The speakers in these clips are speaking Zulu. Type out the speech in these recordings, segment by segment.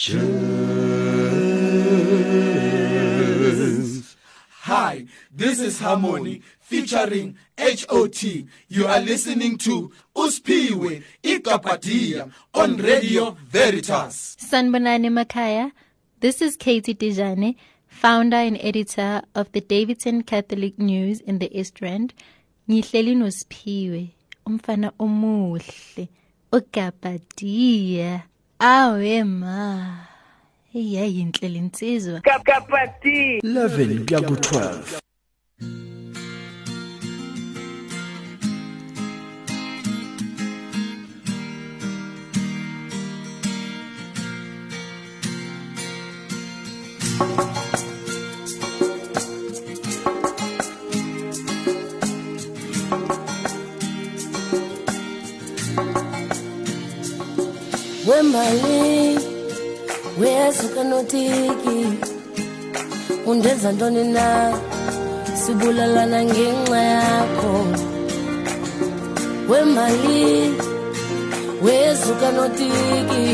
Cheers. Hi, this is Harmony featuring HOT. You are listening to Uspiwe Ikapadia on Radio Veritas. Sanbonani Makaya. This is Katie Dejane, founder and editor of the Davidson Catholic News in the East Rand. Ngihleli noSiphiwe, umfana omuhle, uGabadia. Awe ma. Iyayinhle linsizwa. kapati 11 kuya ku-12 wemali wesuka notiki. Undenza ntoni na? Sibulalana ngenxa yakho. Wemali wesuka notiki.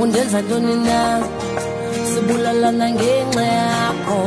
Undenza ntoni na? Sibulalana ngenxa yakho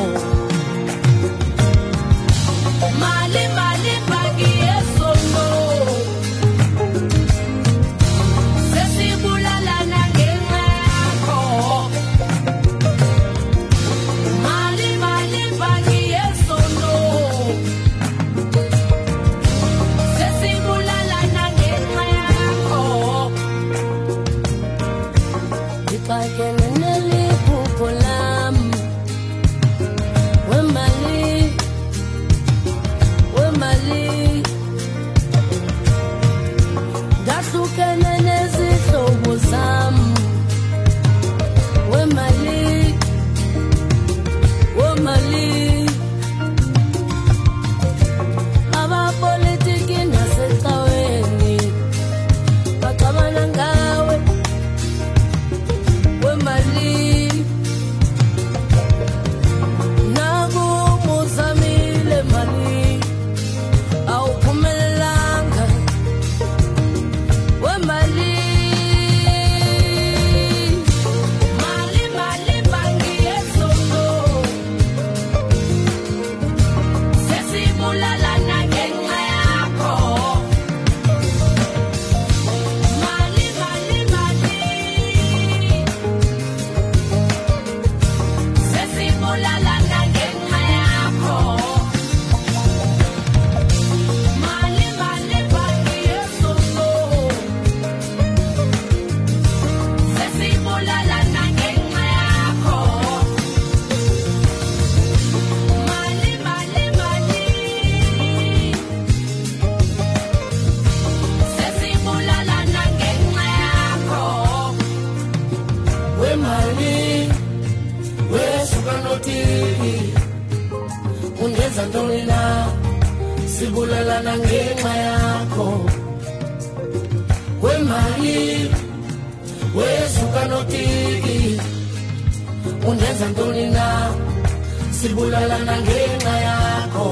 notiki undenza ntoni na sibulalana ngenxa yakho wemali wesuka notiki undenza ntoni na sibulalana ngenxa yakho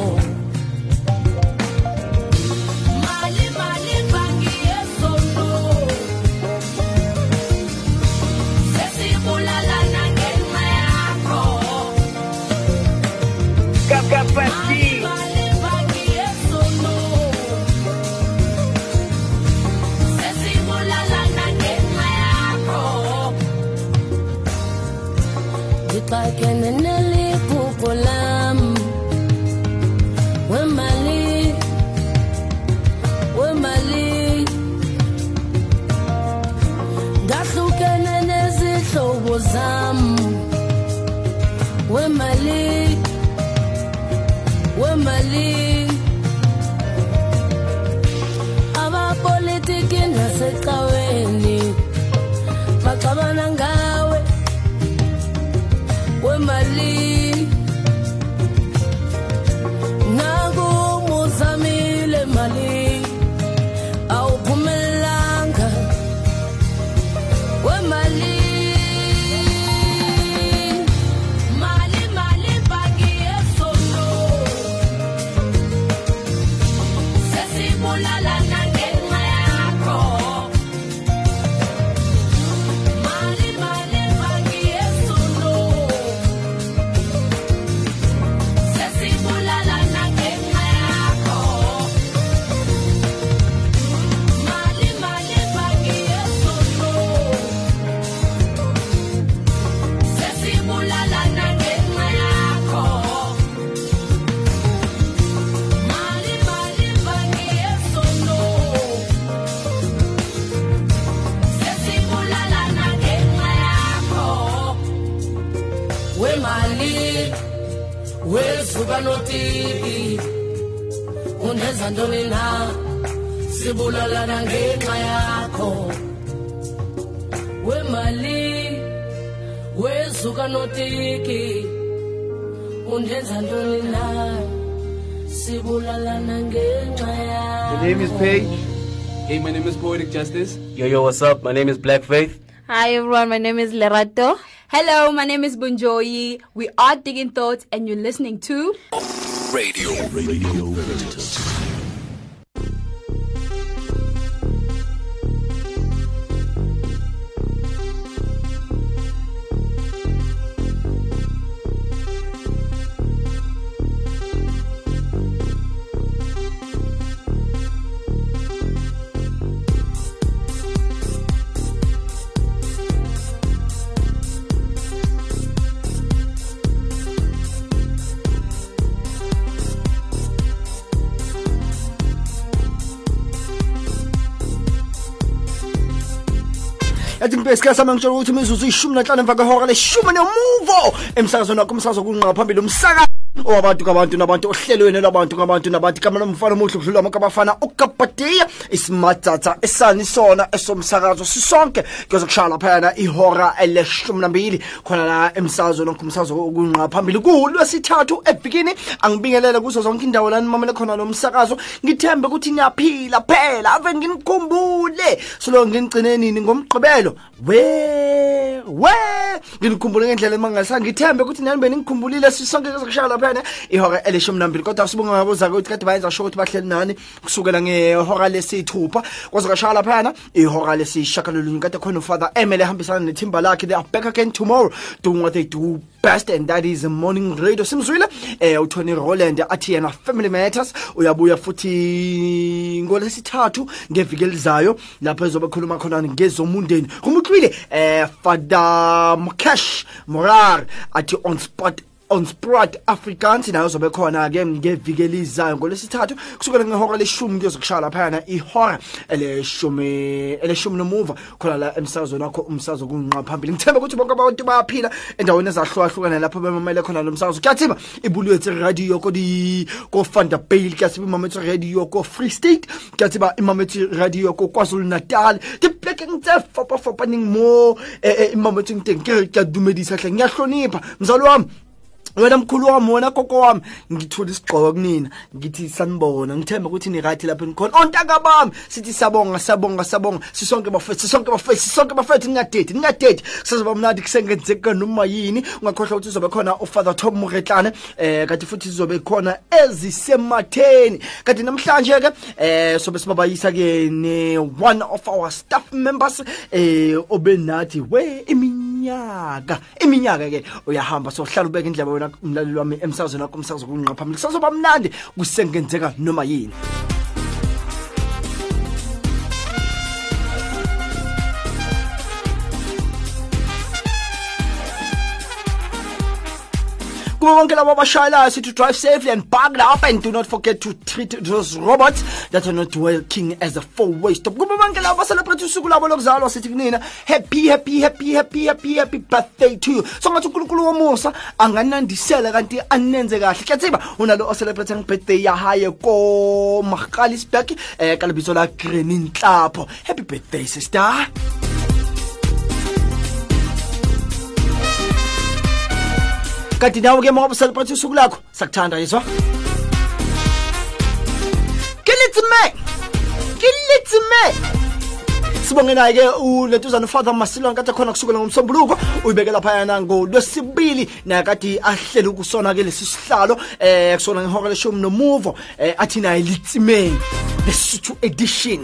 yakho The name is Paige. Hey, my name is Poetic Justice. Yo, yo, what's up? My name is Black Faith. Hi everyone, my name is Lerato. Hello, my name is Bunjoyi. We are Digging Thoughts, and you're listening to Radio. Radio Veritas. yathi ngibesika sama ngitshela ukuthi imizuzu ishumi nanhlanu emva kwehora leshumi nomuvo emsakazweni wakho umsakazo kunqa phambili umsakazo owabantu kabantu nabantu ohlelweni lwabantu ngabantu nabantu. Igama lomfana omuhle kudlula wonke abafana ukabhadiya isimadatha esani sona esomsakazo. Sisonke kuyozokushaya laphayana ihora eleshumi nambili khona la emsakazweni wakho umsakazo kunqa phambili. Kulwesithathu evikini angibingelele kuzo zonke indawo la nimamele khona lo msakazo. Ngithembe ukuthi niyaphila phela ave nginikhumbule. Solo nginigcine nini ngomgqibelo? We we nginikhumbule ngendlela emangalisayo. Ngithembe ukuthi nani beningikhumbulile sisonke kuzokushaya laphayana ihora elishumi nambili. Kodwa sibonga ngabuza ukuthi kade bayenza sho ukuthi bahleli nani kusukela ngehora lesithupha. Kwazokashaya laphayana ihora lesishakalolunye kade khona ufather emele ehambisana nethimba lakhe. They are back again tomorrow. Doing what they do best and that is morning radio. Simzwile eh uTony Roland athi yena family matters uyabuya futhi ngolesithathu ngeviki elizayo lapho ezobe khuluma khona ngezomundeni. Kumutlwile eh Father mcash Morar athi on spot on Sprat Afrikaans nayo zobe khona ke ngeviki elizayo ngolesithathu kusukela ngehora leshumi kuyozokushaya laphayana ihora eleshumi nomuva khona la emsakazweni wakho umsakazo kunqa phambili. Ngithemba ukuthi bonke abantu bayaphila endaweni ezahlukahlukana lapho bemamele khona lo msakazo kuyathimba ibulwethe radio kodi ko kuyathiba kuyathimba radio ko Free State kuyathimba imamethi radio ko KwaZulu Natal. Diplekeng tse fopa fopaneng mo imamethu teng ke ke dumedisa hle ngiyahlonipha. Mzalo wami wena mkhulu wami wena gogo wami ngithola isigqoko kunina ngithi sanibona ngithemba ukuthi ni right lapho nikhona ontanga bami sithi siyabonga siyabonga siyabonga. Sisonke bafethu sisonke bafethu sisonke bafethu ningadedi ningadedi kusazoba mnandi kusengenzeka noma yini. Ungakhohlwa ukuthi uzobe khona ufather Tom Muretlane eh kanti futhi sizobe khona ezisematheni. Kanti namhlanje ke eh sobe sibabayisa ke ne one of our staff members eh obenathi we iminyaka. Iminyaka ke uyahamba sohlala ubeka indlebe wena umlaleli wami emsakazweni wakho umsakazo kunqa phambili. Kusazoba mnandi kusengenzeka noma yini kubo labo abashayelayo sithi drive safely and park up and do not forget to treat those robots that are not working as a four way stop kubo bonke labo usuku labo lokuzalwa sithi kunina happy happy happy happy happy happy birthday to you. So ngathi uNkulunkulu womusa anganandisela kanti anenze kahle. Kyatsiba unalo o celebrate birthday ya haye ko Magalisberg eh kalebizo la happy birthday sister kanti nawe ke ngoba celebrate usuku lakho. Sakuthanda yizwa kilitsime kilitsime sibonge naye ke ulentuzana ufather masilon kade khona kusukela ngomsombuluko. Uyibeke lapha yana ngolwesibili naye kade ahlele ukusona ke lesi sihlalo eh kusona ngehora leshumi nomuvo eh athi naye litsimeni lesithu edition.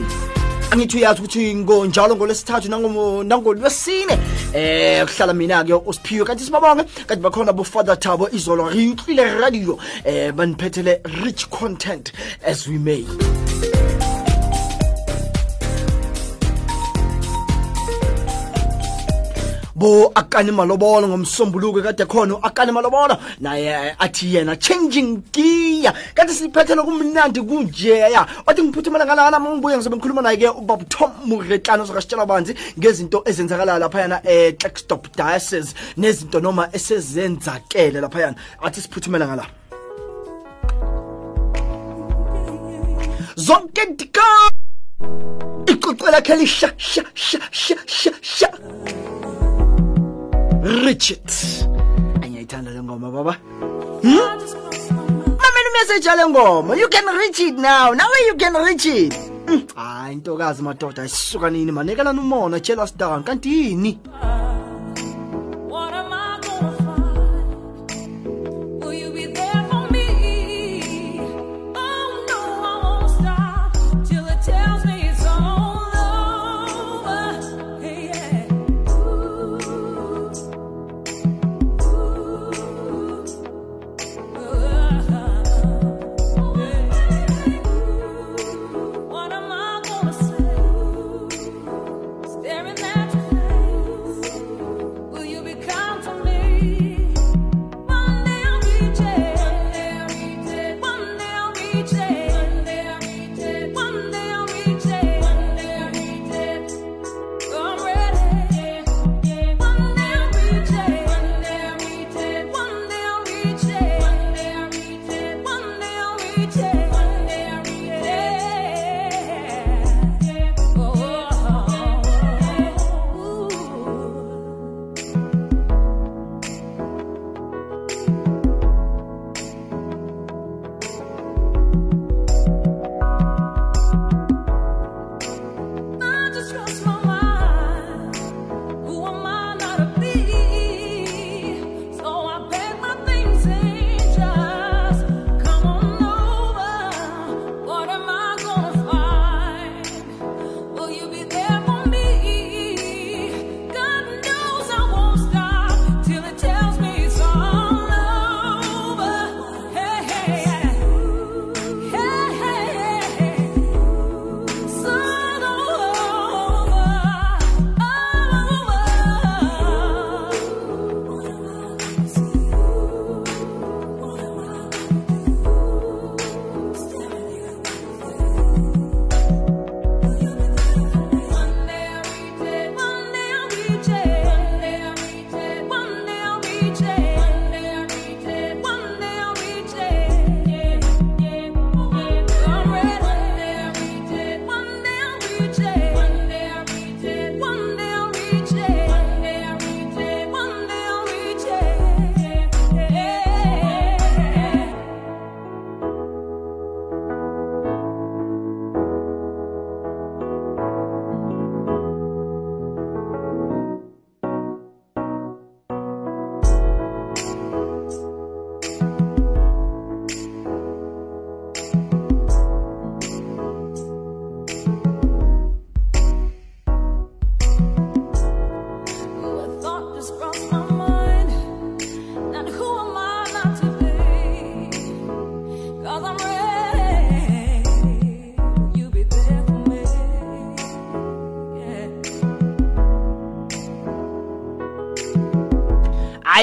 Angithi uyazi ukuthi ngonjalo ngolwesithathu nango nangolwesine eh kuhlala mina ke usiphiwe kanti sibabonge kanti bakhona bo father Thabo izolo riyutlile radio. Eh baniphethele rich content as we may bo akani malobolo ngomsombuluko kade khona akani malobolo. Naye athi yena changing gear. Kanti siphethe lokumnandi kunjeya. Othi ngiphuthumela ngalana ngibuye ngizobe ngikhuluma naye ke ubaba Tom Muretlano sokasitshela banzi ngezinto ezenzakala lapha yana eh Klerksdorp diocese nezinto noma esezenzakele lapha yana. Athi siphuthumela ngala. Zonke ndika icucu lakhe lisha sha sha sha sha sha. Richard. Angiyayithanda le ngoma baba. Hmm? mamela imessage yale ngoma? You can reach it now. Now you can reach it. Hmm, hayi intokazi madoda ayisuka nini? Manekelana umona tshela down kanti yini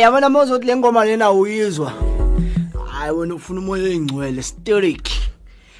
hayi abana mozothi le ngoma lena uyizwa? Hayi wena ufuna umoya oyingcwele steric.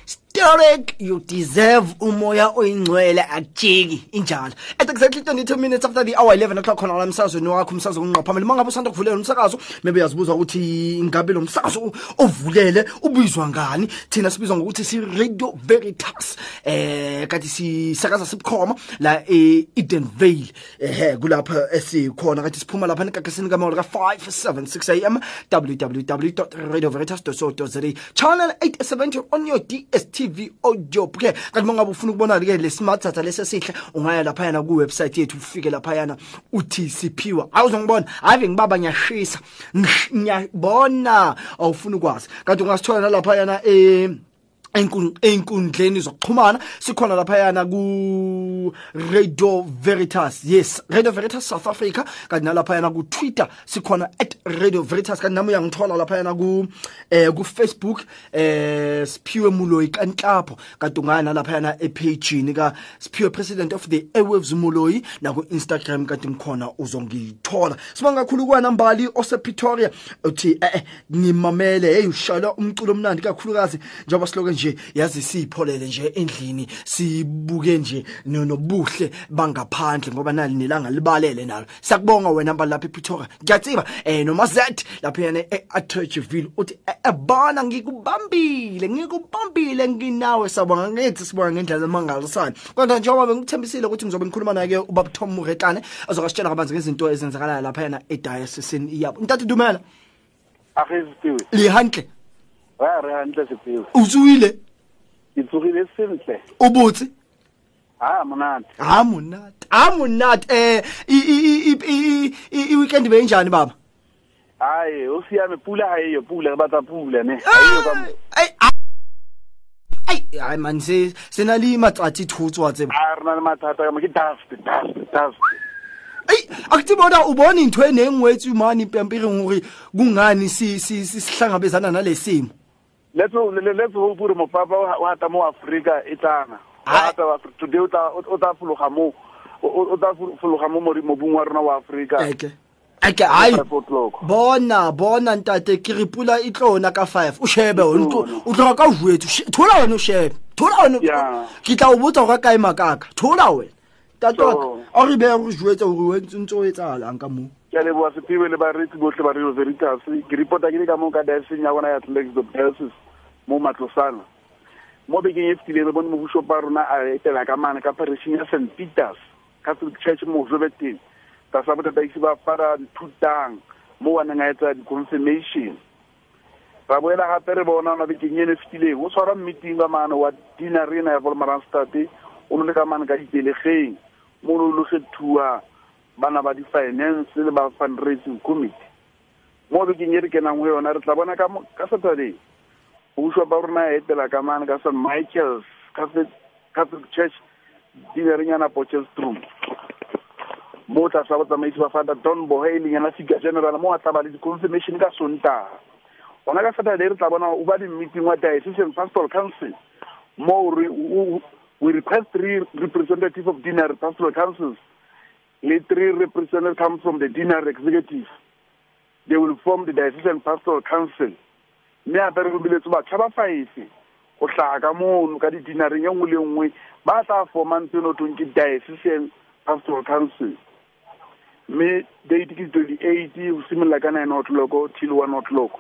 Steric you deserve umoya oyingcwele akujiki injalo. At exactly 22 minutes after the hour 11 o'clock khona la emsazweni wakho umsakazo kunqa phambili mangabe usanda kuvulela umsakazo maybe yazibuza ukuthi ingabe lo msakazo ovulele ubizwa ngani? Thina sibizwa ngokuthi si Radio Veritas. Eh kanti sisakaza sibukhoma la e Eden Vale. Eh kulapha esikhona. Kanti siphuma lapha egagasini kamawela ka 576 am www.radioveritas.co.za channel 870 on your DSTV audio ke? Kanti mangabe ufuna ukubona ke le smart data lesesihle ungaya lapha yana ku website yethu ufike lapha yana uthi siphiwa awuzongibona ave ngibaba ngiyashisa. Ngiyabona. Awufuna ukwazi. Kanti ungasithola lapha yana eh enkun- einkundleni zokuxhumana sikhona laphayana ku Radio Veritas. Yes Radio Veritas South Africa kanti nalaphayana ku Twitter sikhona at Radio Veritas. Kanti nami uyangithola laphayana ku eh ku Facebook eh Siphiwe Muloyi kanhlapho. Kanti ungana laphayana epage ka Siphiwe President of the Airwaves Muloyi na ku Instagram kanti ngikhona uzongithola. Sibonga kakhulu kwana Mbali ose Pretoria uthi eh eh, ngimamele. Hey ushala umculo omnandi kakhulukazi njengoba siloke nje yazi sipholele nje endlini sibuke nje no- nobuhle bangaphandle ngoba nali nelanga libalele nalo. Siyakubonga wena Mbali lapha ePretoria ngiyatsiba eh noma Z lapha yena eAtchville uthi "Eh, eh, bana ngikubambile ngikubambile nginawe. Sabonga ngithi sibonga ngendlela emangalisana kodwa njengoba bengikuthembisile ukuthi ngizobe ngikhuluma naye ubaba Tom Muretane azokasitshela kabanzi ngezinto ezenzakalayo lapha yena ediocesini yabo. Ntathu dumela. Akhiziwe. lihantle. Wa re hantle sepheo. uzuwile Itsugile sentle. ubuthi Ah monate. ha monate ha monate eh i- i- i- i-weekend benjani baba Hayi, o siame pula ha eyo, pula re batla pula ne. Ha mo. ai ai man se sena le matsatsi thutswa tseba Ah re na le mathata ka mo ke dust, dust, dust. ai akutibona ubona into enengwethu mani impempireng hore kungani si si- sihlangabezana nalesimo Let's le- let's hope gore mopapa wa wa ta mo Africa e tlana. Wa ta wa today o ta o ta fologa mo o o ta fologa mo mo mo bungwa rona wa Africa. Eke. Ake hayi bona bona ntate ke re pula e tlona ka 5 o shebe o tlo- o tloga ka she- thola wena o shebe. Thola wena ke tla o botsa gore kae makaka. Thola wena. So- a re be re jwetsa gore o ntse o etsahalang ka moo ke a leboa sephiwe le bareetsi botlhe ba radio veritas. Ke report-a ke le ka moo ka dioceseng ya bona ya diocese mo matlosana. Mo bekeng e fetileng re bone mobušopa a rona a etela ka mane ka parishing ya st peters catholic church mo jobeteng ta sa botataisi ba fara thutang mo waneng a etsa di-confirmation. Ra boela gape re bona ona bekeng ene fetileng. O tshwara meeting ka mane wa dinarena ya volmaranstate o ne le ka mane ka dipelegeng mo no lo kgethuwa bana ba di-finance le ba fundraising committee. Mo bekeng e re kenang go yona re tla bona ka saturday. Boswa ba rona ya etela ka mane ka st michaels catholic church dinerenyana pochestrom mo o tla sa botsamaisi ba fada don bohe e leng yana fika general mo a tla ba le di-confirmation ka sontaga gona ka saturday re tla bona o ba di-meeting wa diocesan pastoral council mo we request representative of dinner pastoral councils three representatives come from the dinner executive. They will form the diocesan pastoral council mme gape re robiletse batšha ba five. Go tlhaga ka mono ka di-dinareng e nngwe le nngwe ba tla formang tseno tong ke diocesan pastoral council mme date ke twenty eight go simolola ka nine o'clock till one o'clock.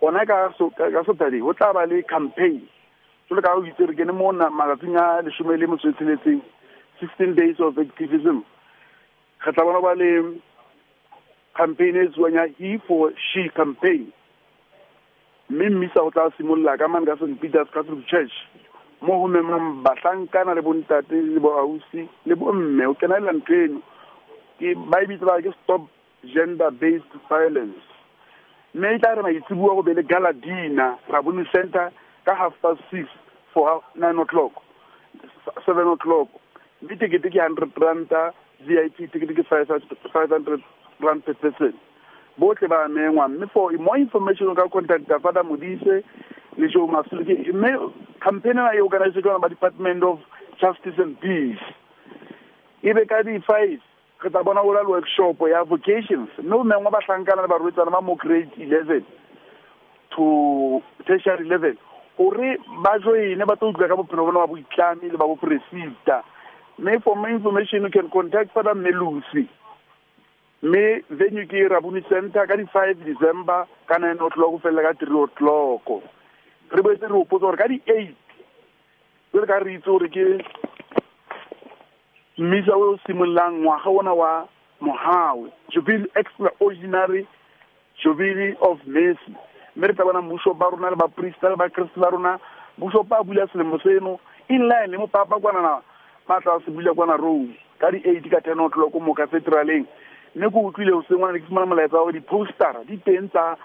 Gona ka saturday go tla ba le campaign. Jalo ka go itse re kene mo malatsing a lesome le metso e tsheletseng sixteen days of activism re tla bona ba le campaign e tsiwang ya he for she campaign. Mme mmisa o tla simolola ka mane ka st peters catholic church mo go memang bahlankana le bontate le boausi le bomme o kenelela ntho eno ke ba e bitsa ba ke stop gender based violence. Mme e tla re maitsebua go be le galadina rabone center ka half past six for nine o'clock seven o'clock. Mme tekete ke hundred ranta vip tekete ke five hundred rand per person. Botlhe ba amengwa mme for more information o ka contacta fada modise le jo masoleke mme campaign ena e organise ke department of justice and peace. E be ka di-five re tla bona ola le workshop ya vocations. Mme o mengwe bahlankana le barwetsana ba mo grade eleven to tertiary level gore ba joine ba tlo utlwa ka bophelo bona ba boitlami le ba bopresita May for more information, you can contact Father Melusi. May venue ki Rabuni Center ka di 5 December ka 9 o'clock ho fella ka 3 o'clock. Re boetse re hopotsa gore ka di 8 jwale ka re itse gore ke mmisa o simololang ngwaga ona wa mogawe jubilee extraordinary jubilee of mercy mme re tla bona mmuso ba rona le baporista le bakeresete ba rona mmuso pa bula selemo seno in line le mopapa kwanana matla se bula kwana road ka di-eight ka ten o'clock mo cathedraleng mme ko utlwile o sengwana ke fumana molaetsa wa gore di-postera di teng tsa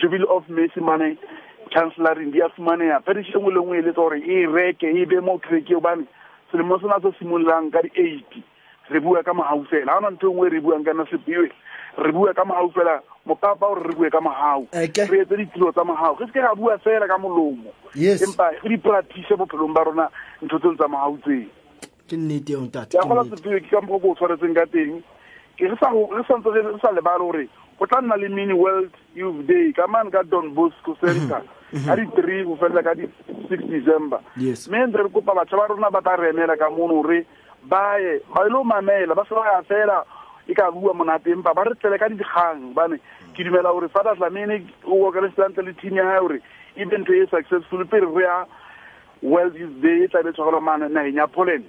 jubilee of mercy mane chancelloring di a fumaneya parish e nngwe le ngwe e letsa gore e reke e be mo treke obane selemo sena se simololang ka di-eighty re bua ka mogau fela. Ga ona ntho ngwe e re buang ka na sepiwe re bua ka mogau fela. Mopapa gore re bue ka mogau re etse ditiro tsa mogau ge se ke ga bua fela ka molomo. Empa re di-practice bophelong ba rona ntho tseno tsa mogau tseo ke nnete eo ntate ya gola nnete. ke ka mokgwa ko o tshwaretseng ka teng. Ke re sa re santse re sa lebale gore go tla nna le mini world youth day ka mane ka don bosco center ka di-three go felela ka di-six december. Mme ntse re kopa batšha ba rona ba tla re emela ka mono gore baye ba ile o mamela ba se ba ya fela e ka bua monate empa ba re tlele ka dikgang. Bane ke dumela gore fa datlamene o okeresitante le team ya gae gore e be ntho e successful pele re ya world youth day e tlabe tshwarelwa mane nageng ya poland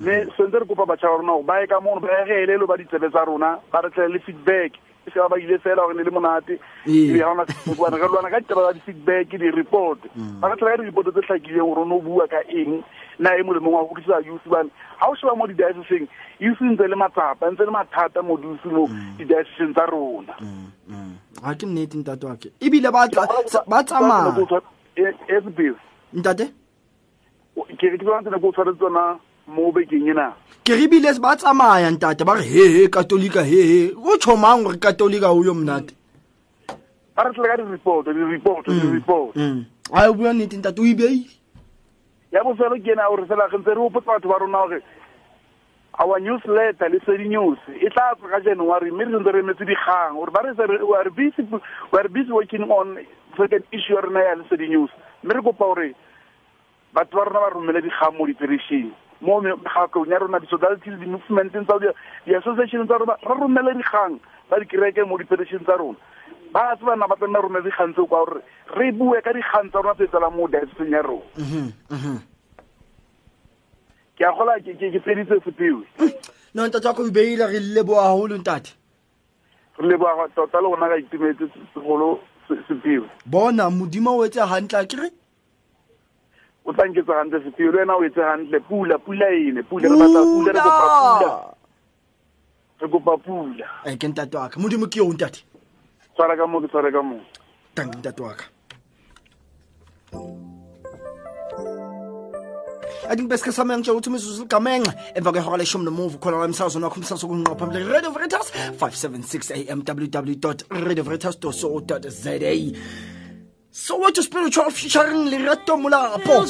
mme sentse re kopa batšha ba rona gore ba ye ka mono ba egelelo ba ditsebe tsa rona ba re tlele le feedback. E se ba ba ile fela gore ne le monate. Ee. ebe ga ona sesekwane re lwana ka ditaba tsa di-feedback di-report. Ba re tlele ka di-report tse tlhakileng gore o ne o bua ka eng na e molemong wa go godisa youth bane ga o sheba mo di-dioceseng youth ntse le matsapa ntse le mathata mo dusi mo di-dioceseng tsa rona. Ga ke nnete ntate wake ebile ba tla- sa- ba tsamaya. esbir ntate? Ke re ke tsona tsene ko o tshwaretse tsona. Mo bekeng ena ke re ebile ba tsamaya ntate ba re hehe katolika hehe o tšhomang gore katolika o yo monate ba re tlele ka di-report di-report di-report a o bua nnete ntate o ibeile ya bofelo ke ena gore fela ge ntse re opotsa batho ba rona gore our newsletter le sedi news e tla tswa ka january mme re sentse re emetse dikgang gore ba re se re- busy we are busy working on second issue ya rona ya le sedi news mme re kopa gore batho ba rona ba romele dikgang mo diperešeng mo megakong ya rona di-societies di-movementeng tsa di- di-association tsa rona re romele dikgang tsa dikereke mo diperešeng tsa rona. Ba tse bana ba tlanna romele dikgang tseo kwa gore re bue ka dikgang tsa rona tse tselang mo dioceseng ya rona. Ke a gola ke tseditse ke no ntate wako o ibeile re leboa gagolo ntate. Re leboa tota le gona ka itumetse segolo sepiwe bona modimo o etse gantle a kere o tlanketsa gantle sepewe le wena o etse gantle pula pula ene pula re batla pula re kopa pula. Re kopa pula. E ke ntate waka modimo ke yo ntate. Tshwara ka moo ke tshware ka moo. Tank ntate waka adinkibesike sami angitshela ukuthi imizuzu ligamenxe emva kwehora leshumi nomuva khona lomsazweni wakho umsakazo kunqa phambili radio veritas 576 am www radio veritas co za Soweto spiritual featuring Lerato Mulapo.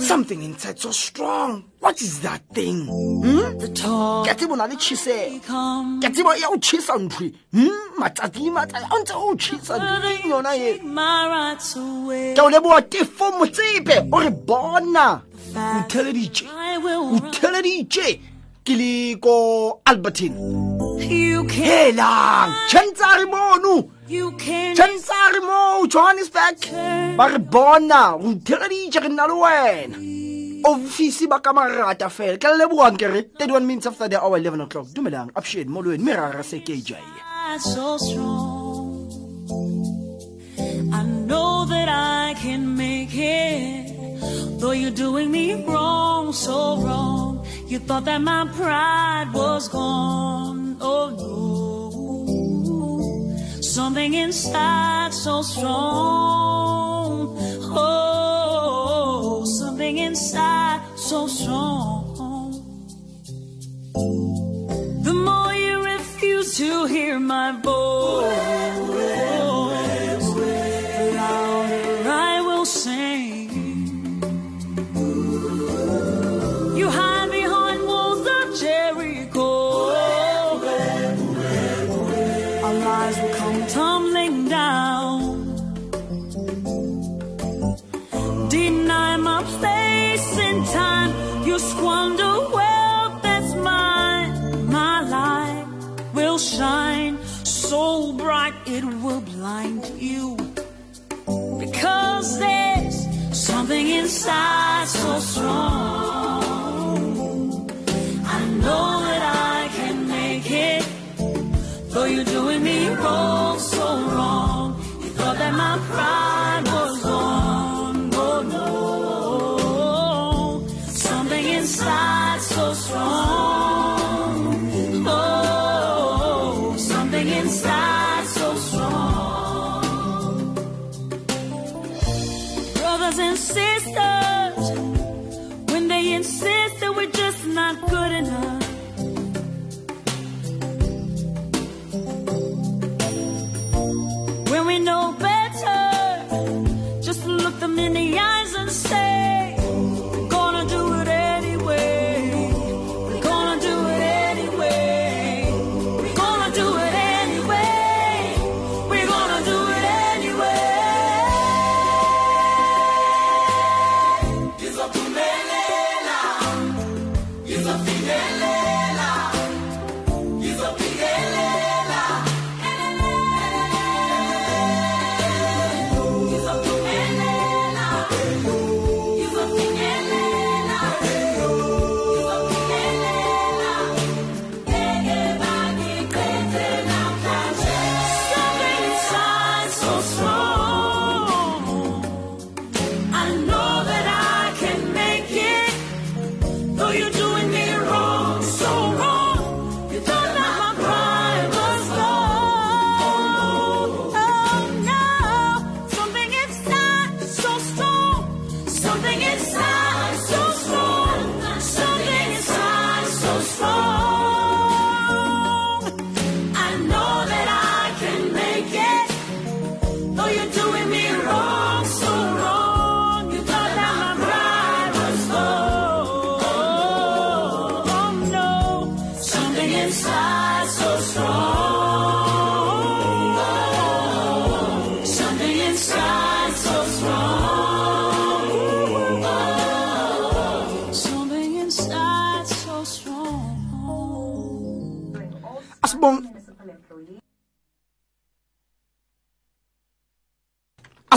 Something inside so strong. What is that thing? Hmm? The talk. Ke tsebo na le tshise. Ke tsebo ya o tshisa ntwe. Hmm? Matsatsi le matsatsi a ntse o tshisa ntwe yona ye. Ke o leboa tefo motsepe o re bona. O theleditše. O theleditše. Ke le ko Albertine. Helang. Tshentsa re mono. re johannesburg ba re bona re nna le wena office ba fela ke lebogang ke re 31 minutes after the hour 11 o'clock dumelang mo se ke jae. I know that I can make it. Though you're doing me wrong, so wrong. You thought that my pride was gone. Oh no. Something inside so strong. Oh, something inside so strong. The more you refuse to hear my voice, Squander wealth that's mine. My light will shine so bright it will blind you. Because there's something inside so strong. I know that I can make it. Though you're doing me wrong.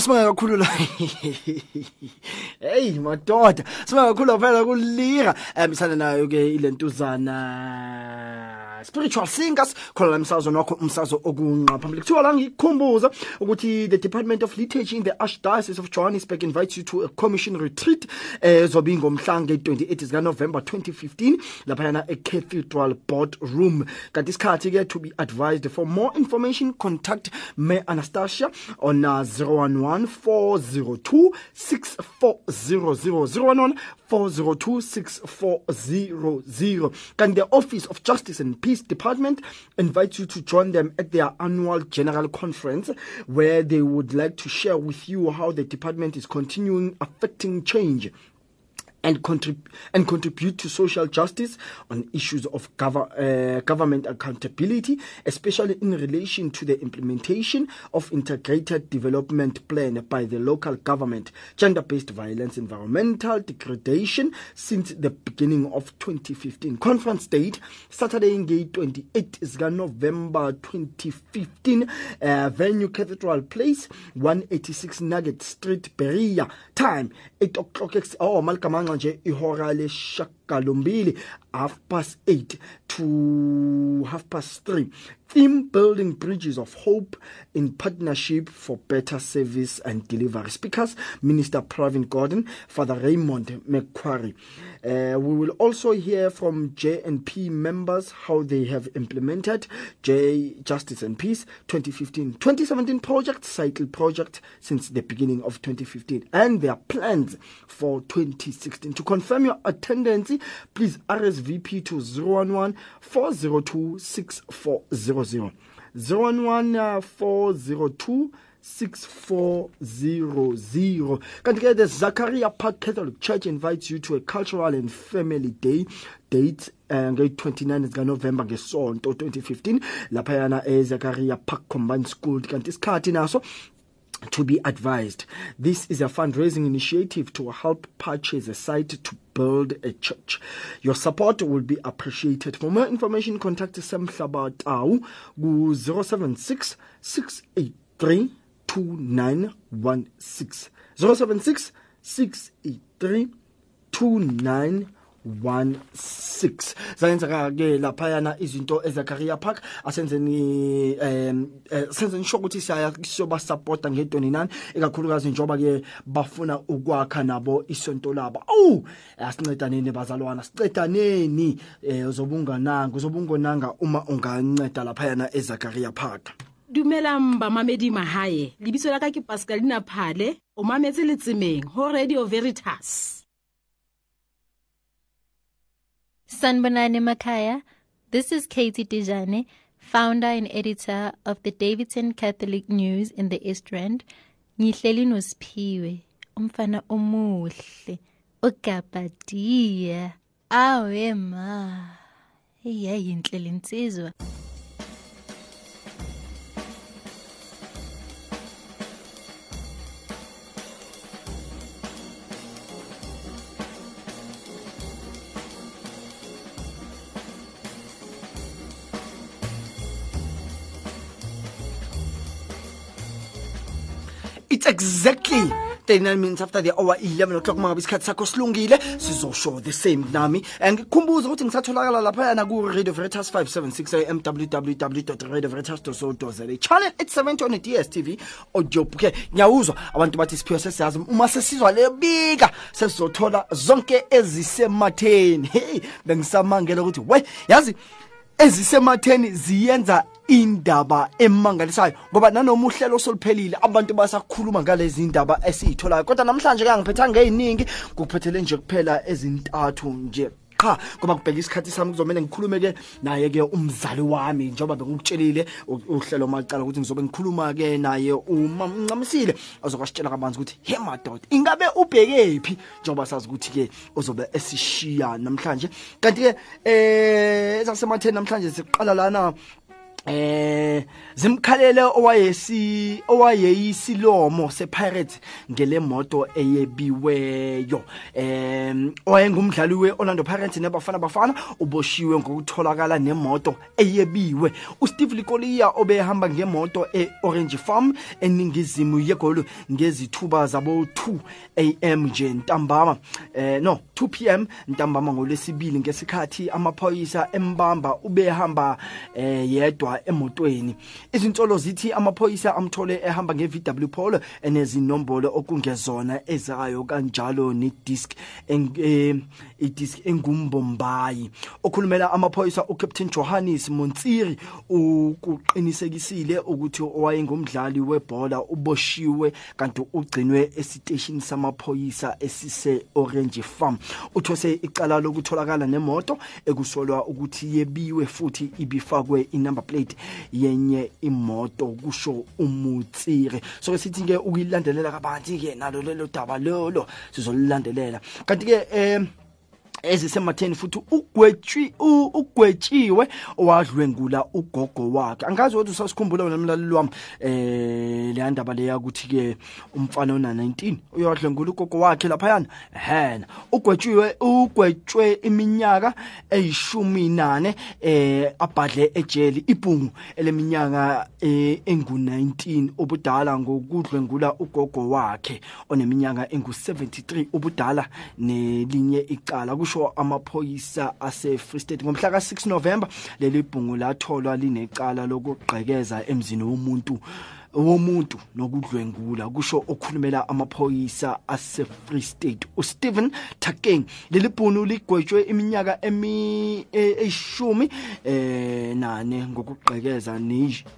Asibonga kakhulu la hey madoda sibonga kakhulu phela kulira um isana nayo ke ilentuzana spiritual singers khona la umsakazo wakho umsakazo okunqa phambili. Kuthiwa la ngikukhumbuza ukuthi the department of liturgy in the archdiocese of johannesburg invites you to a commission retreat eh, ezobe ingomhla nge-28 zikanovember 2015 laphayana ecathedral board room kanti isikhathi ke to be advised for more information contact me anastasia on uh, 011 402 6400 011 402 6400 kanti the office of justice and peace department invites you to join them at their annual general conference where they would like to share with you how the department is continuing affecting change and contrib- and contribute to social justice on issues of gov- uh, government accountability, especially in relation to the implementation of integrated development plan by the local government, gender-based violence, environmental degradation since the beginning of 2015. Conference date Saturday, Gate 28 is November 2015. Uh, venue Cathedral Place, 186 Nugget Street, Beria. Time 8 o'clock. Oh, maligamanga nje ihora leshagalombili half past 8 to half past 3 theme building bridges of hope in partnership for better service and delivery. Speakers minister pravin gordon father raymond mcquarrie uh, we will also hear from jnp members how they have implemented j justice and peace 2015-2017 project cycle project since the beginning of 2015 and their plans for 2016 to confirm your attendance please rsvp to 011 402 6400 011 402 6400 kanti ke the zachariah park catholic church invites you to a cultural and family day. Date uh, nge-29 zikanovemba ngesonto 2015 laphayana ezachariah park combined school. Kanti isikhathi naso to be advised. This is a fundraising initiative to help purchase a site to build a church. Your support will be appreciated. For more information, contact Sam Tau 076 683 2916. 076 683 2916 zayenzeka ke laphayana izinto ezakaria park. Asenzeni um senzeni sho ukuthi siyaya siyoba supporta nge-29 ikakhulukazi njengoba ke bafuna ukwakha nabo isonto labo. Awu asincedaneni bazalwana sicedaneni um uzobe ungananga uzobe ungonanga uma unganceda laphayana ezakaria park. Dumelang bamamedi mahae lebitso la ka ke pascalina phale o mametse letsemeng ho radio veritas. Sanbonani Makaya, this is Katie Dijane, founder and editor of the Davidson Catholic News in the East Rand. Ngihleli noSphiwe, umfana omuhle, ogabadiya. Awe ma. Iyayinhle lensizwa. It's exactly. 39 minutes after the hour 11 o'clock mangabe isikhathi sakho silungile sizosho the same nami. Ngikhumbuza ukuthi ngisatholakala lapha na ku Radio Veritas 576 am www.radioveritas.co.za channel 870 on DStv audio bouquet nyawuzwa abantu bathi siphiwe sesiyazi uma sesizwa le bika sesizothola zonke ezisematheni. Hey bengisamangela ukuthi we yazi ezisematheni ziyenza indaba emangalisayo ngoba nanoma uhlelo osoluphelile abantu basakhuluma ngalezi indaba esizitholayo kodwa namhlanje ke angiphethanga eziningi kukuphethele nje kuphela ezintathu nje. Cha ngoba kubheka isikhathi sami kuzomela ngikhulume ke naye ke umzali wami njengoba bengikutshelile u- uhlelo macala ukuthi ngizobe ngikhuluma ke naye umamncamisile azokwasitshela kabanzi ukuthi he madoda ingabe ubheke phi? Njengoba sazi ukuthi ke uzobe esishiya namhlanje. Kanti ke eh zasematheni namhlanje siqala lana eh zimkhalele owayesi owayeyisilomo sepirates ngelemoto eyebiweyo. Em owayengumdlali weOrlando Pirates nebafana bafana uboshiwe ngokutholakala nemoto eyebiwe. uSteve Likolia obehamba ngemoto eOrange Farm eningizimu yegoli ngezithuba zabo 2 am nje ntambama. Eh no 2 pm ntambama ngolesibili ngesikhathi amaphoyisa embamba ubehamba eh yedwa emotweni. Izinsolo zithi amaphoyisa amthole ehamba ngeVW Polo enezinombolo okungezona ezayo kanjalo nedisk eh, idisk engumbombayi okhulumela amaphoyisa uCaptain Johannes Montsiri ukuqinisekisile ukuthi owayengumdlali webhola uboshiwe kanti ugcinwe esiteshini samaphoyisa esise Orange Farm. Uthose icala lokutholakala nemoto ekusolwa ukuthi yebiwe futhi ibifakwe inumber plate yenye imoto kusho umutsire so sithi ke ukuyilandelela kabanzi ke nalo lelo daba lolo sizolilandelela kanti ke eh ezisematheni futhi ugwetshi u- ugwetshiwe owadlwengula ugogo wakhe. Angazi ukuthi usasikhumbula nomlaleli wami eh le ndaba leya ukuthi ke umfana ona 19 uyawadlwengula ugogo wakhe lapha yana ehena ugwetshiwe ugwetshwe iminyaka eyishumi nane eh abhadle ejeli ibhungu eleminyaka eh, engu19 ubudala ngokudlwengula ugogo wakhe oneminyaka engu73 ubudala nelinye icala. Kusho amaphoyisa ase Free State. Ngomhla ka6 November leli bhungu latholwa linecala lokugqekeza emzini womuntu womuntu nokudlwengula kusho okhulumela amaphoyisa ase Free State uStephen Takeng leli bhunu ligwetshwe iminyaka eyishumi eh nane ngokugqekeza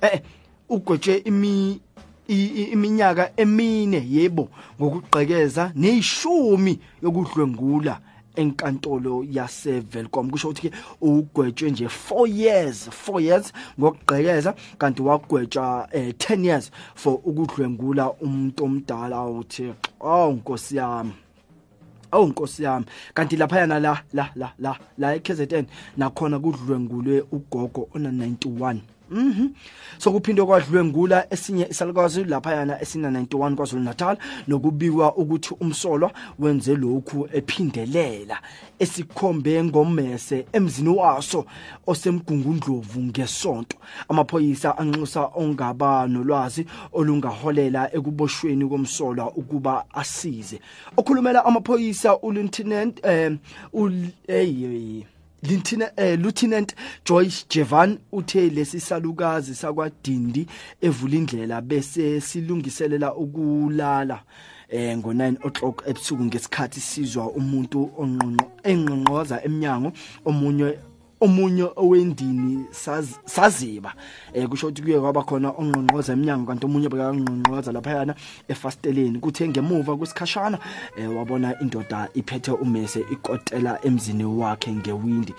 eh ugwetshwe imi iminyaka emine yebo ngokugqekeza neyishumi yokudlwengula. Enkantolo yase Velcom kusho ukuthi ke ugwetshwe nje 4 years 4 years ngokugqekeza kanti wagwetshwa eh, 10 years for ukudlwengula umuntu omdala uthi oh nkosi yami. Awu nkosi yami. Kanti lapha yana la la la la la eKZN nakhona kudlwengulwe ugogo ona 91 Mhm. So kuphindwe kwadlwengula esinye isalukazi lapha yana esina 91 kwaZulu Natal nokubikwa ukuthi umsolwa wenze lokhu ephindelela esikhombe ngomese emzini waso osemgungundlovu ngesonto. Amaphoyisa anxusa ongaba nolwazi olungaholela ekuboshweni komsolwa ukuba asize. Okhulumela amaphoyisa ulieutenant eh ul hey Lieutenant eh, Lieutenant Joyce Jevan uthe lesisalukazi sakwaDindi evula indlela bese silungiselela ukulala eh ngo9 o'clock ebusuku ngesikhathi sizwa umuntu onqonqo enqonqoza eminyango omunye omunye owendini saz- saziba. Eh kusho ukuthi kuye kwaba khona ongqongqoza eminyango kanti omunye bekangqongqoza laphayana efasteleni. Kuthe ngemuva kwesikhashana eh wabona indoda iphethe umese ikotela emzini wakhe ngewindi.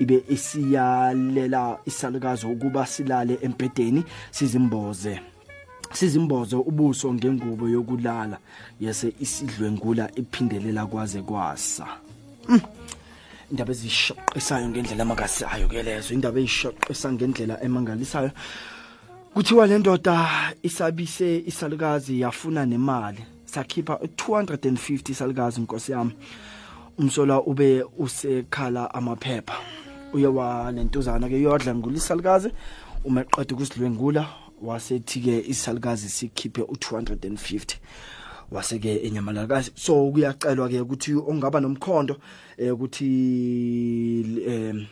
Ibe isiyalela isalukazi ukuba silale embedeni sizimboze. Sizimbozo ubuso ngengubo yokulala. Yese isidlwengula iphindelela kwaze kwasa. Mm. Indaba ezishoqisayo ngendlela emangalisayo ke lezo indaba ezishoqisa ngendlela emangalisayo. Kuthiwa le ndoda isabise isalukazi yafuna nemali sakhipha 250 isalukazi inkosi yami. Umsola ube usekhala amaphepha. Uye walentuzana ke yodla ngulisalukazi uma eqeda ukusidlwengula wasethi ke isalukazi sikhiphe u250 waseke enyamalakazi so kuyacelwa ke ukuthi ongaba nomkhondo eh ukuthi em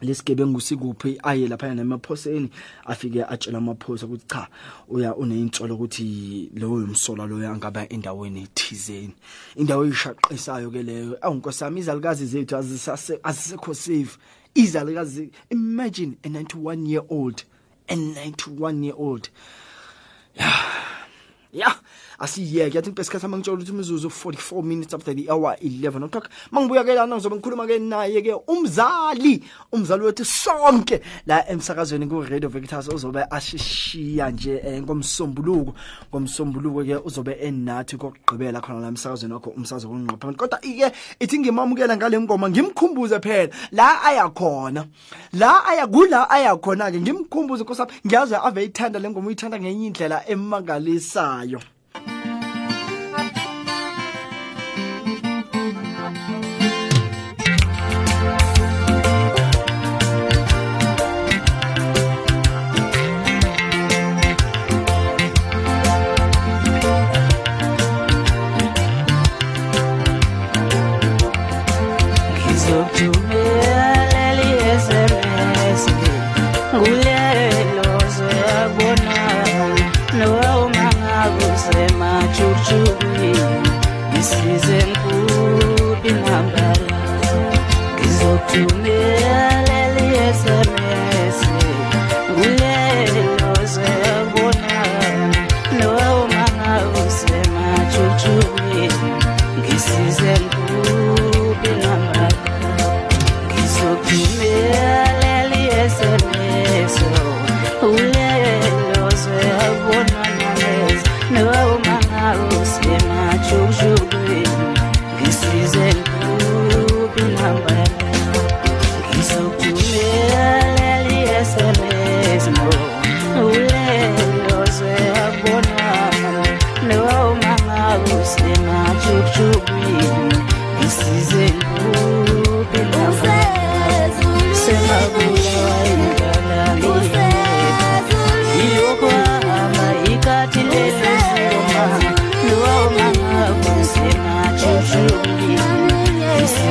lesigebengu sikuphi aye lapha nemaphoseni afike atshela amaphosa ukuthi cha uya uneyintsholo ukuthi lowo umsola loyo angaba endaweni ethizeni indawo eyishaqisayo ke leyo. Awunkosami izalukazi zethu azisase azisekho safe. Izalukazi imagine a 91 year old a 91 year old. Ya. Asiyeke yathi ngesikhathi sama ngitshela ukuthi imizuzu 44 minutes after the hour 11 o'clock. Mangibuya ke lana ngizobe ngikhuluma ke naye ke umzali umzali wethu sonke la emsakazweni ku Radio Victus uzobe ashishiya nje eh, ngomsombuluko ngomsombuluko ke uzobe enathi kokugqibela khona la emsakazweni wakho umsazo kunqapha kodwa ike ithi ngimamukela ngale ngoma ngimkhumbuze phela la aya khona la aya kula aya khona ke ngimkhumbuze nkosapha ngiyazi ave ithanda le ngoma uyithanda ngenye indlela emangalisayo.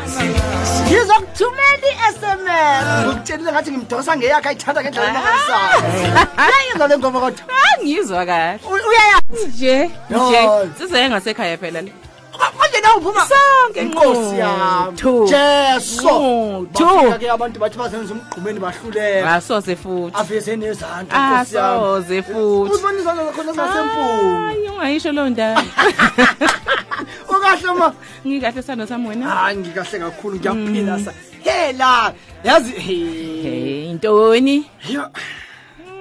yezo. Ngizokuthumela i-SMS. Ngikutshelile ngathi ngimdosa ngeyakhe ayithanda ngendlela emangalisayo. Uyayizwa le ngoma kodwa? ngizwa kahle uyayazi nje nje size ngasekhaya phela le Na awuphuma sonke inkosi yami. Nquthu. bafika-ke abantu bathi bazenza umgqumeni bahluleka. Asoze futhi. Aveze nezandla inkosi yami. Asoze futhi. Uzibona izandla zakhona zingasempumi Hayi, ungayisho loo ndaba. Ukahle ma ngikahle sando sami wena. Hayi ngikahle kakhulu ngiyaphila sa. Hela yazi hey intoni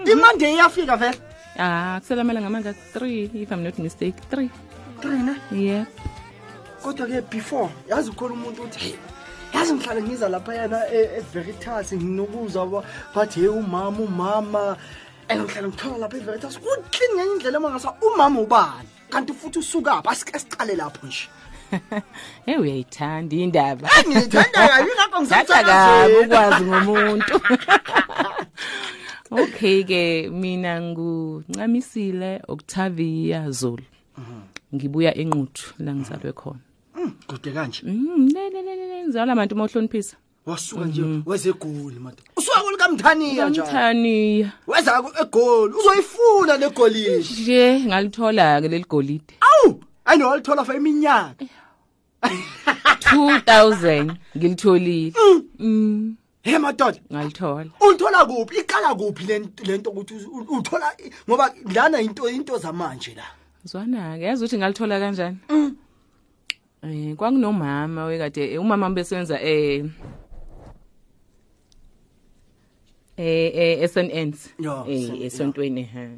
imande iyafika vele. Ah kuselamela amanga 3 if i'm not mistake 3 three ne? Yeah kodwa-ke before yazi ukhona umuntu uthi hey yazi ngihlale ngiza lapha yena everitas nginokuza ba- bathi hey umama umama and ngihlale ngithola lapha everitas. Kuklini ngenye indlela emangasa umama ubani? Kanti futhi usukaphi? Asike siqale lapho nje. Hey uyayithanda indaba. Ngiyithanda kabi ngakho Thatha kabi ukwazi ngomuntu. Okay ke mina nguncamisile Octavia Zulu. Ngibuya enquthu la ngizalwe khona. Kude kanje. Mm, le le le le ngizalwa abantu mohloniphisa. Wasuka nje wezegoli mata usuka kulikamthaniya njalo? Mthaniya weza ku- egoli uzoyifuna le golishi nje ngalithola ke leli golide. Awu ayino walithola for iminyaka. 2000 ngilitholile. Mm. He madoda. Ngalithola. Ulithola kuphi? Iqala kuphi le nto- le nto ukuthi u- uthola ngoba lana into into zamanje la. Zwana ke yazi ukuthi ngalithola kanjani? Eh kwakunomama wekade eh, umama besebenza eh eh eh SNNs eh SN, esontweni ha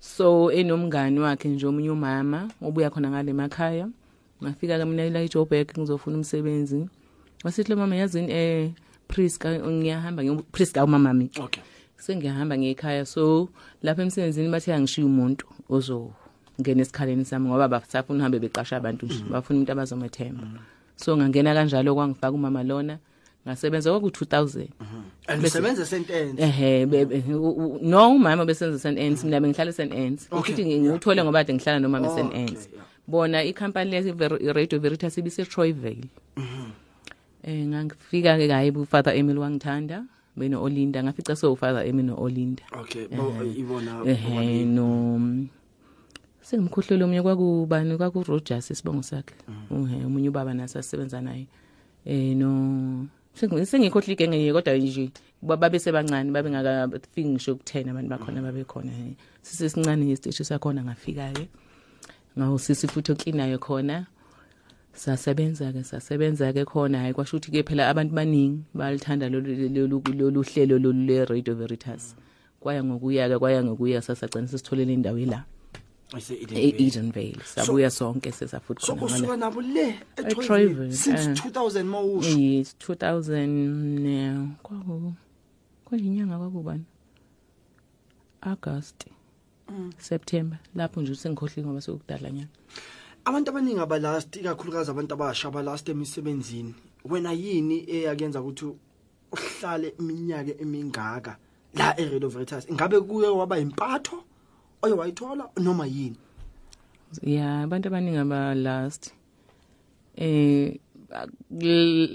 so enomngani wakhe nje omunye umama obuya khona ngale emakhaya ngafika ke mina la eJoburg ngizofuna umsebenzi. Wasithi lo mama yazini eh Priska ngiyahamba ngiyo Priska umama mi okay. Sengiyahamba ngekhaya so lapha emsebenzini bathe angishiya umuntu ozo ngena esikhaleni sami ngoba basafuna uhambe beqasha abantu nje bafuna umuntu abazomethemba. So ngangena kanjalo kwangifaka umama lona ngasebenza kwaku 2000 and Bese- usebenza sentence ehe no umama besenza St Anne's mina bengihlala Okay, ukuthi ngiwuthole ngoba kade ngihlala nomama Anne's bona ikhampani lesi Radio Veritas ibise Troyville eh ngangifika ke kayi bu Father Emil wangithanda beno Olinda. Ngafica so Father Emil no Olinda. Okay bo ibona no sengimkhohlelo omunye kwakubani? Kwaku Rogers isibongo sakhe. Uhe omunye ubaba nasasebenza naye. Eh no sengi- sengikhohlile igenge nje kodwa nje ba- babe sebancane babe ngakafiki ngisho ku10 abantu bakhona babe khona. He sisesincane ngesiteshi sakhona ngafika ke ngawusisi futhi oklinayo khona. Sasebenza ke sasebenza ke khona. Hayi kwasho ukuthi ke phela abantu baningi balithanda lolu lolu- lolu hlelo lolu le Radio Veritas kwaya ngokuya ke kwaya ngokuya sasagcina sisitholele indawo la e-Edenvale sabuya sonke sesafuthi khona ngale- usuka nabo le eTroyville, since eh. 2000 mawusho Yes 2000 yeah, kwaku kwayinyanga kwakubani? August September lapho nje sengikhohlile ngoba sekudala nyana. Abantu abaningi abalast ikakhulukazi abantu abasha abalast emisebenzini. Wena yini eyakenza ukuthi uhlale iminyaka emingaka la Veritas ingabe kuye waba impatho? Oye wayithola noma yini? Yeah abantu abaningi aba last eh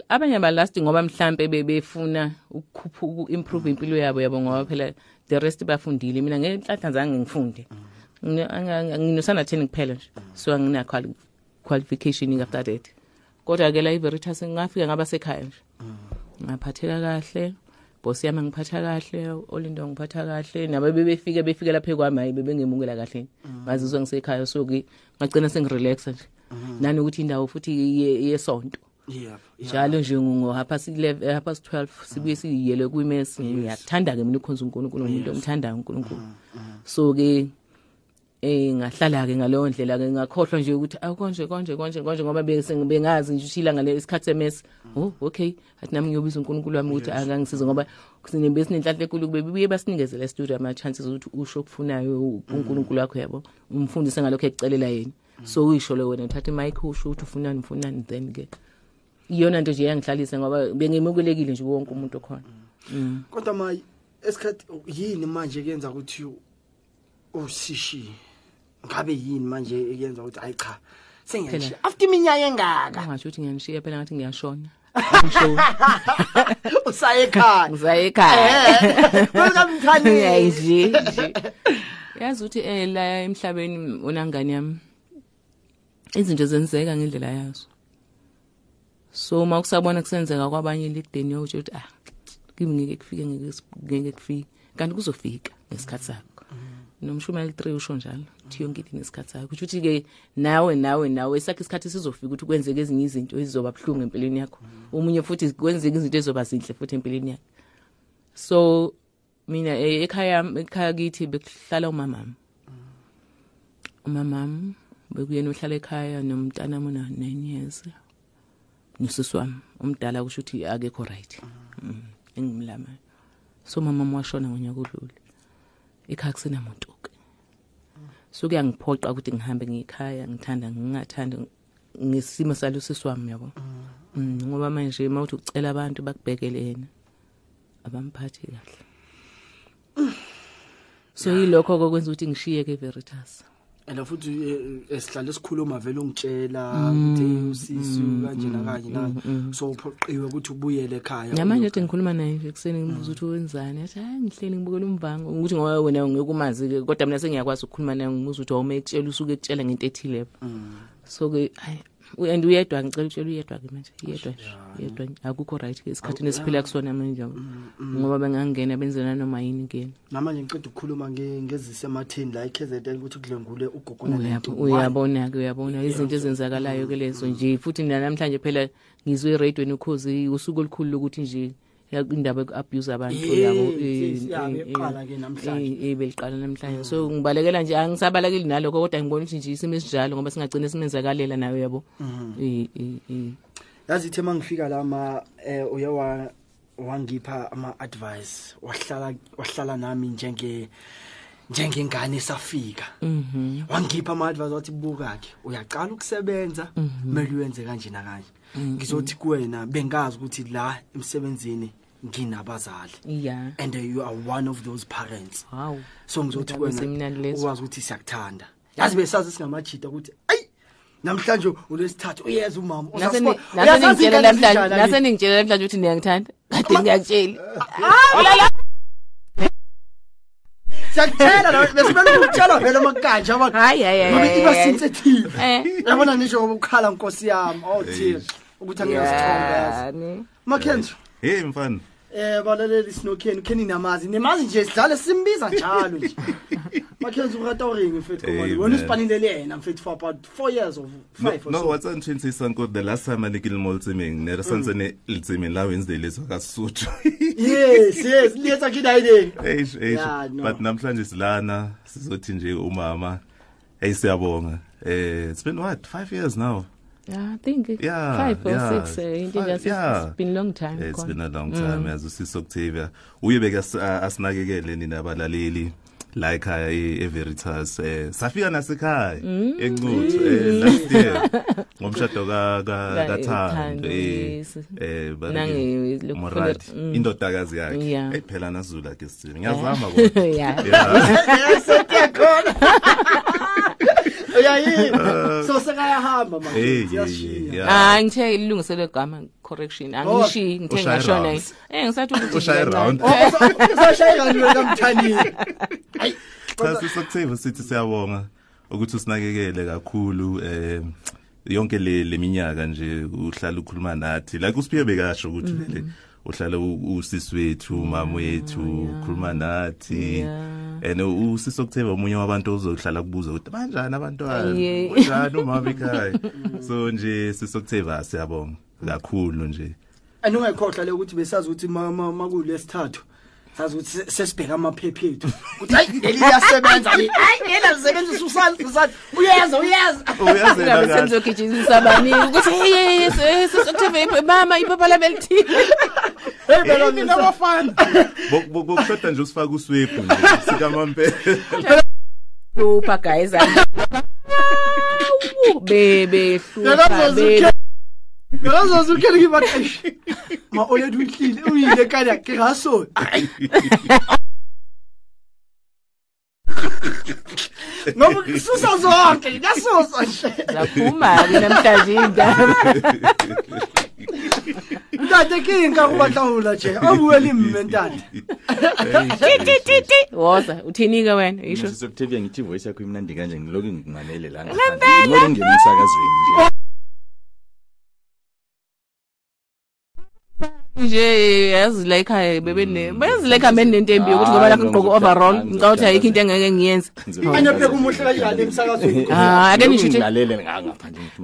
abanye aba last ngoba mhlambe bebefuna ukukhupha uku-improve impilo yabo yabo ngoba phela the rest bafundile. Mina ngenhlanhla zange ngifunde. Nginosana 10 kuphela nje. So angina quali- qualification after that. Kodwa ke la iVeritas ngafika ngaba sekhaya nje. Ngaphatheka kahle. Boss yami ngiphatha kahle olindo ngiphatha kahle nabe bebefike befike lapha kwami hayi bebengemukela kahle. Ngazizwa ngisekhaya so ke ngagcina sengirelaxa nje. Nani ukuthi indawo futhi ye- yesonto. Yeah njalo nje ngo half past 11 half past 12 sibuye siyele kuimess ngiyathanda ke mina ukhonza uNkulunkulu umuntu omthandayo uNkulunkulu. So ke eh ngahlala ke ngaleyo ndlela ke ngakhohlwa nje ukuthi akonje konje konje konje ngoba bese bengazi nje ukuthi ilanga lesikhathi semess oh okay. Athi nami ngiyobiza uNkulunkulu wami ukuthi akangisize ngoba sinebe sinenhlanhla enkulu kube bibuye basinikezele studio ama chances ukuthi usho okufunayo uNkulunkulu wakho yabo? Umfundise ngalokho ekucelela yena. So uyisho lo wena uthatha imic usho ukuthi ufunani ufunani then ke. Iyona nto nje yangihlalisa ngoba bengemukelekile nje wonke umuntu okhona. Mm. kodwa mayi esikhathi yini manje kuyenza ukuthi usishi ngabe yini manje kuyenza ukuthi ayi cha sengiyashi Phela. after iminyaka engaka. Angasho ukuthi ngiyanishiya phela ngathi ngiyashona. Angisho. usaye ekhaya. Ngisaye ekhaya. Welcome Hayi nje nje. yazi ukuthi eh la emhlabeni unangani yami izinto zenzeka ngendlela yazo. So uma kusabona kusenzeka kwabanye elikudeni yokuthi ukuthi ah kimi ngeke kufike ngeke ngeke kufike. Kanti kuzofika ngesikhathi sakho. Nomshumela 3 usho njalo uthi yonke into nesikhathi sakho kusho ukuthi ke nawe nawe nawe sakhe isikhathi sizofika ukuthi kwenzeke ezinye izinto ezizoba buhlungu empilweni yakho. Omunye futhi kwenzeke izinto ezoba zinhle futhi empilweni yakho so mina eh, ekhaya ekhaya kithi bekuhlala umamami umamami bekuyena ohlala ekhaya nomntana mona 9 years nosisi wami. Umdala kusho ukuthi akekho right. Mm, engimlama so mama washona ngonyaka odlule. Ekhaya kusenamuntu ke so kuyangiphoqa ukuthi ngihambe ngikhaya ngithanda ngingathanda ngesimo salo sisi wami yabo? Mm, ngoba manje mawuthi ucela abantu bakubhekele yena abamphathi kahle. So yilokho kokwenza ukuthi ngishiye ke Veritas. And futhi eh, esihlale sikhuluma vele ungitshela Mm, ukuthi usisi mm, kanje nakanje mm, nani mm. so uphoqiwe ukuthi ubuyele ekhaya Namanje ethi ngikhuluma naye nje kuseni ngibuza ukuthi wenzani? Athi hayi ngihleli ngibukela umvango. Ukuthi ngoba wena ngekumazi ke kodwa mina sengiyakwazi ukukhuluma naye ngibuza ukuthi awume ekutshela usuke ekutshela ngento ethile. So ke hayi u- and uyedwa ngicela ukutshela uyedwa ke manje yedwa nje yedwa nje. akukho right ke esikhathini esiphila kusona manje ngoba bengangena benzela noma yini kuyena. Namanje ngiceda ukukhuluma nge- ngezisematheni la eKZN ukuthi kudlengule ugogona Uyabo- uyabona ke uyabona izinto ezenzakalayo ke lezo nje. Futhi namhlanje phela ngizwe eradweni ukhozi usuku olukhulu lokuthi nje ya- indaba yoku-abuse abantu Yes, yabo yes, eh, ya, eh, beqala eh, ke namhlanje. eh, eh, beliqala namhlanje so ngibalekela nje angisabalekeli nalokho kodwa ngibona ukuthi nje isimo esinjalo ngoba singagcina simenzakalela nayo yabo Mhm. Eh, eh, eh. yazi ithe mangifika la ma eh uye wa wangipha ama advice wahlala wahlala nami njenge njengengane esafika Mhm. wangipha ama advice wathi buka ke uyaqala ukusebenza Mhm. kumele uyenze kanje na kanje Mhm. Ngizothi kuwena bengazi ukuthi la emsebenzini nginabazali. Yeah. And uh, you are one of those parents. Wow. So ngizothi Indaba kuwena ezimnandi lezo. ukwazi ukuthi siyakuthanda. Yazi besazi singamajita ukuthi ayi namhlanje ulesithathu uyeza umama. Nase Uzasibona- ni- nase Uyazazi ningitshela ingane namhlanje ezinjani, nase Ali? ningitshela namhlanje ukuthi niyangithanda kade ngiyakutshela. Ulala. siyakuthela besimele ukutshela vele makanje ababe iba sensitive yabona nisho ngoba ukukhala nkosi yami. Oh thina eh. ukuthi anginesithombe makhenzo hey mfana. Eh balaleli sinokheni ukheni namazi. Nemazi nje sidlale simbiza njalo nje. Makhenzo ukatoring mfethu Hey, komani man. wena uspanilele yena mfethu for about 4 years or 5 or no so. what's interesting sanko the last time alikile mall tsimeng ne re santse ne le tsimeng la Wednesday le ka Sotho yes yes liyetsa kidayile eish eish. Yeah, no. but namhlanje silana sizothi nje umama. Hey siyabonga. Eh it's been what 5 years now? Yeah, I think it- Yeah, five or yeah. six. Uh, into Five- just yeah. it's been long time. it's gone. been a long time Mm. yazi usisi Octavia uye beka asinakekele nina abalaleli la ekhaya e e Veritas eh safika nasekhaya Mm. encuthu eh last year ngomshado ka ka Ka- kaThando Thando, eh yes. eh Nange- lokhu Moradi funa- mm. indodakazi yakhe Yeah. hey phela nasizula ke sithini ngiyazama Yeah. kodwa Yeah. yasekhona uyayini so sekayahamba manje. Ah ngithe ilungiselwe igama correction. Angishi ngithe Ushaye ngashona eh ngisathi ukuthi Ushaye nje round. kancane. usashaya kanti wena mthanini cha sisoctave sithi siyabonga ukuthi usinakekele kakhulu eh yonke le leminyaka nje uhlala ukhuluma nathi. Like usiphiwe bekasho ukuthi vele uhlala u- usisi wethu mama wethu ukhuluma nathi. and usisi octave omunye wabantu ozohlala kubuza ukuthi banjani abantwana? Banjani umama ekhaya? So nje sisi octave siyabonga kakhulu nje. Andingayikhohlwa le ukuthi besazi ukuthi ma- ma- sesibheka amaphephephethu ukuthi hayi eliyasebenza hayi eliyasebenza usani usani uyenza uyenza uyenza senzogijimisa bani ukuthi hey sesokuthemba mama ipapa labelithile bokushoda nje usifaka uswebu sikamamphela upha guys Ngazoze ukhele ngibathi eish ma olethu uhlile uyile kanya ke ngaso Ngoba kususa zonke ngasusa nje zaphuma ke namhlanje indaba Ntate kinga kubahlawula nje awuweli mentandi tititi woza uthini ke wena isho Sisoctavia ngithi voice yakho imnandi kanje ngiloku nginganele la ngaphandle. Ngoba ungena emsakazweni nje. nje yazi like bayazi like hambe nento embi yokuthi ngoba lakho ngigqoke overall ngicabanga ukuthi ayikho into engeke ngiyenze. Ah, ake ngisho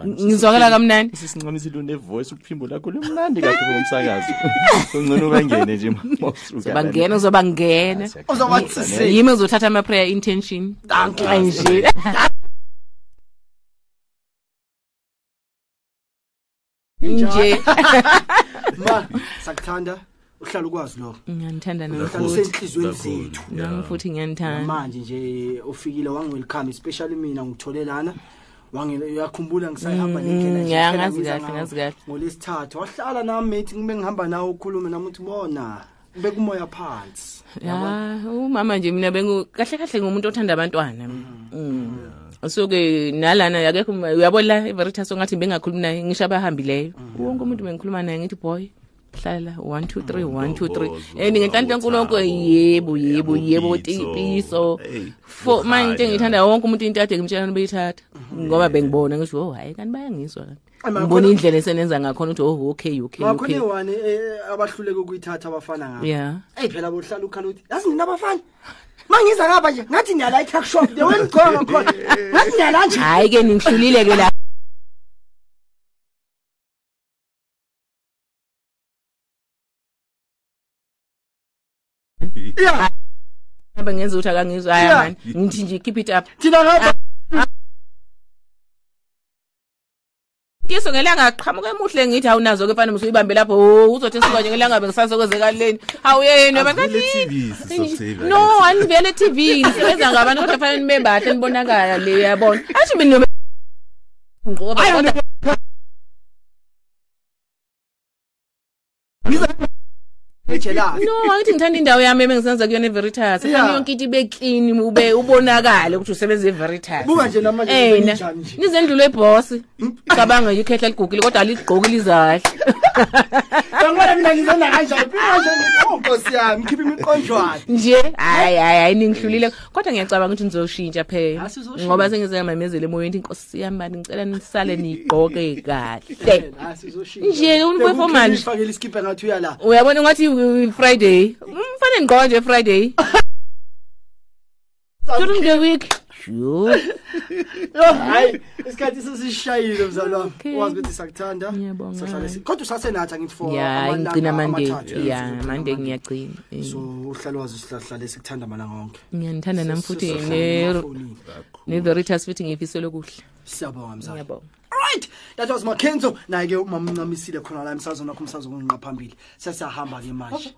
ngizwakela kamnandi. Sisinqamisa into nevoice uphimbo lakho lumnandi kahle bomsakazi ungcono bangene nje bangena uzobangena yimi ngizothatha ama-prayer intention. Nje. Nje ma sakuthanda uhlala ukwazi lo ngiyanithanda nami uhlala usenhlizweni zethu. nami futhi ngiyanithanda. Manje nje ufikile wangi-welcome especially mina ngithole lana. Wangi- uyakhumbula ngisayihamba Mm, nendlela nje, ya, kuphela ngazi ngiza kahle, ngawo. ngazi kahle. ngolesithathu wahlala nami mate ngibe ngihamba nawe ukhulume nami uthi bona ubeka umoya phansi. Ya umama nje mina bengu kahle kahle ngumuntu othanda abantwana. Mm. So ke nalana yakekho uma- uyabona la everitas ongathi bengakhulumi naye ngisho abahambileyo. Wonke umuntu bengikhuluma naye ngithi boy hlala 1 2 3 1 2 3 and ngenhlanhla enkulunkulu yebo yebo yebo tipiso. For manje ngithanda wonke umuntu into ade ngimtshela beyithatha ngoba bengibona ngisho oh hayi kanti bayangizwa kanti. Ama ngibona khona- indlela esenenza ngakhona ukuthi oh okay okay ngakhona okay. iwane eh, abahluleke ukuyithatha abafana ngabo. Yeah. eyi phela bohlala ukhala uthi yazi nina abafana. Mangiza ngapha nje ngathi niyala i-tuck shop the way ngigcoka ngakhona ngathi niyala nje. Hayi ke ningihlulile ke la. Yeah Ngabe ngenza ukuthi akangizwa haya Yeah. man. Ngithi nje keep it up. Thina ngapha. Kiso ngelanga aqhamuka emuhle ngithi awunazo ke fanele usuyibambe lapho. Oh uzothi sikuka nje ngelanga bengisasokozekaleni awuyeni wena Avule ngathi TV, Sister Saver. no anivele TV ngisebenza ngabantu kodwa fanele nibe bahle nibonakala le yabona. Athi mina niyobe- Ngoba kodwa ejelayo no angithi ngithanda indawo yami ebengisenza kuyona everitas. Yeah. fani yonke into ibe clean ube ubonakale ukuthi usebenza everitas. Buka nje namanje ena njani nje? Nizendlule ibhosi cabanga nje ikhehla ligugile kodwa aligqoki lizahle. Ngibona mina ngizenda kanjani? Phela nje ngithi, oh nkosi yami khipha imiqonjwana nje? Hayi hayi hayi ningihlulile. Kodwa ngiyacabanga ukuthi nizoshintsha phela. Ah, sizoshintsha. ngoba sengizeyamamezela emoyeni inkosi yami bani ngicela nisale nigqoke kahle. Ah, sizoshintsha. Nje, uniperforma nje. Ufakele iskipa ngathi uyala. Uyabona ungathi uh, friday. Mfane ngigqoka nje friday. During the week. Sure. Yo, hayi isikhathi sesishayile mzala. Wami Okay. wazi ukuthi sakuthanda Ngiyabonga. sahlale si- kodwa usasenatha ngithi for ya amalanga ngigcina mande amathathu. ya Ugcina mande Monday. ngiyagcina. Eh, so uhlale wazi usihlale sikuthanda malanga onke ngiyanithanda nami futhi Sizohlala ne emafonini. ne-veritas futhi ngiyifisela okuhle siyabonga mzala. Ngiyabonga. Right. That was makenzo. Naye ke umama uncamisile khona la emsazweni wakho umsazo kunqa phambili sesiyahamba ke manje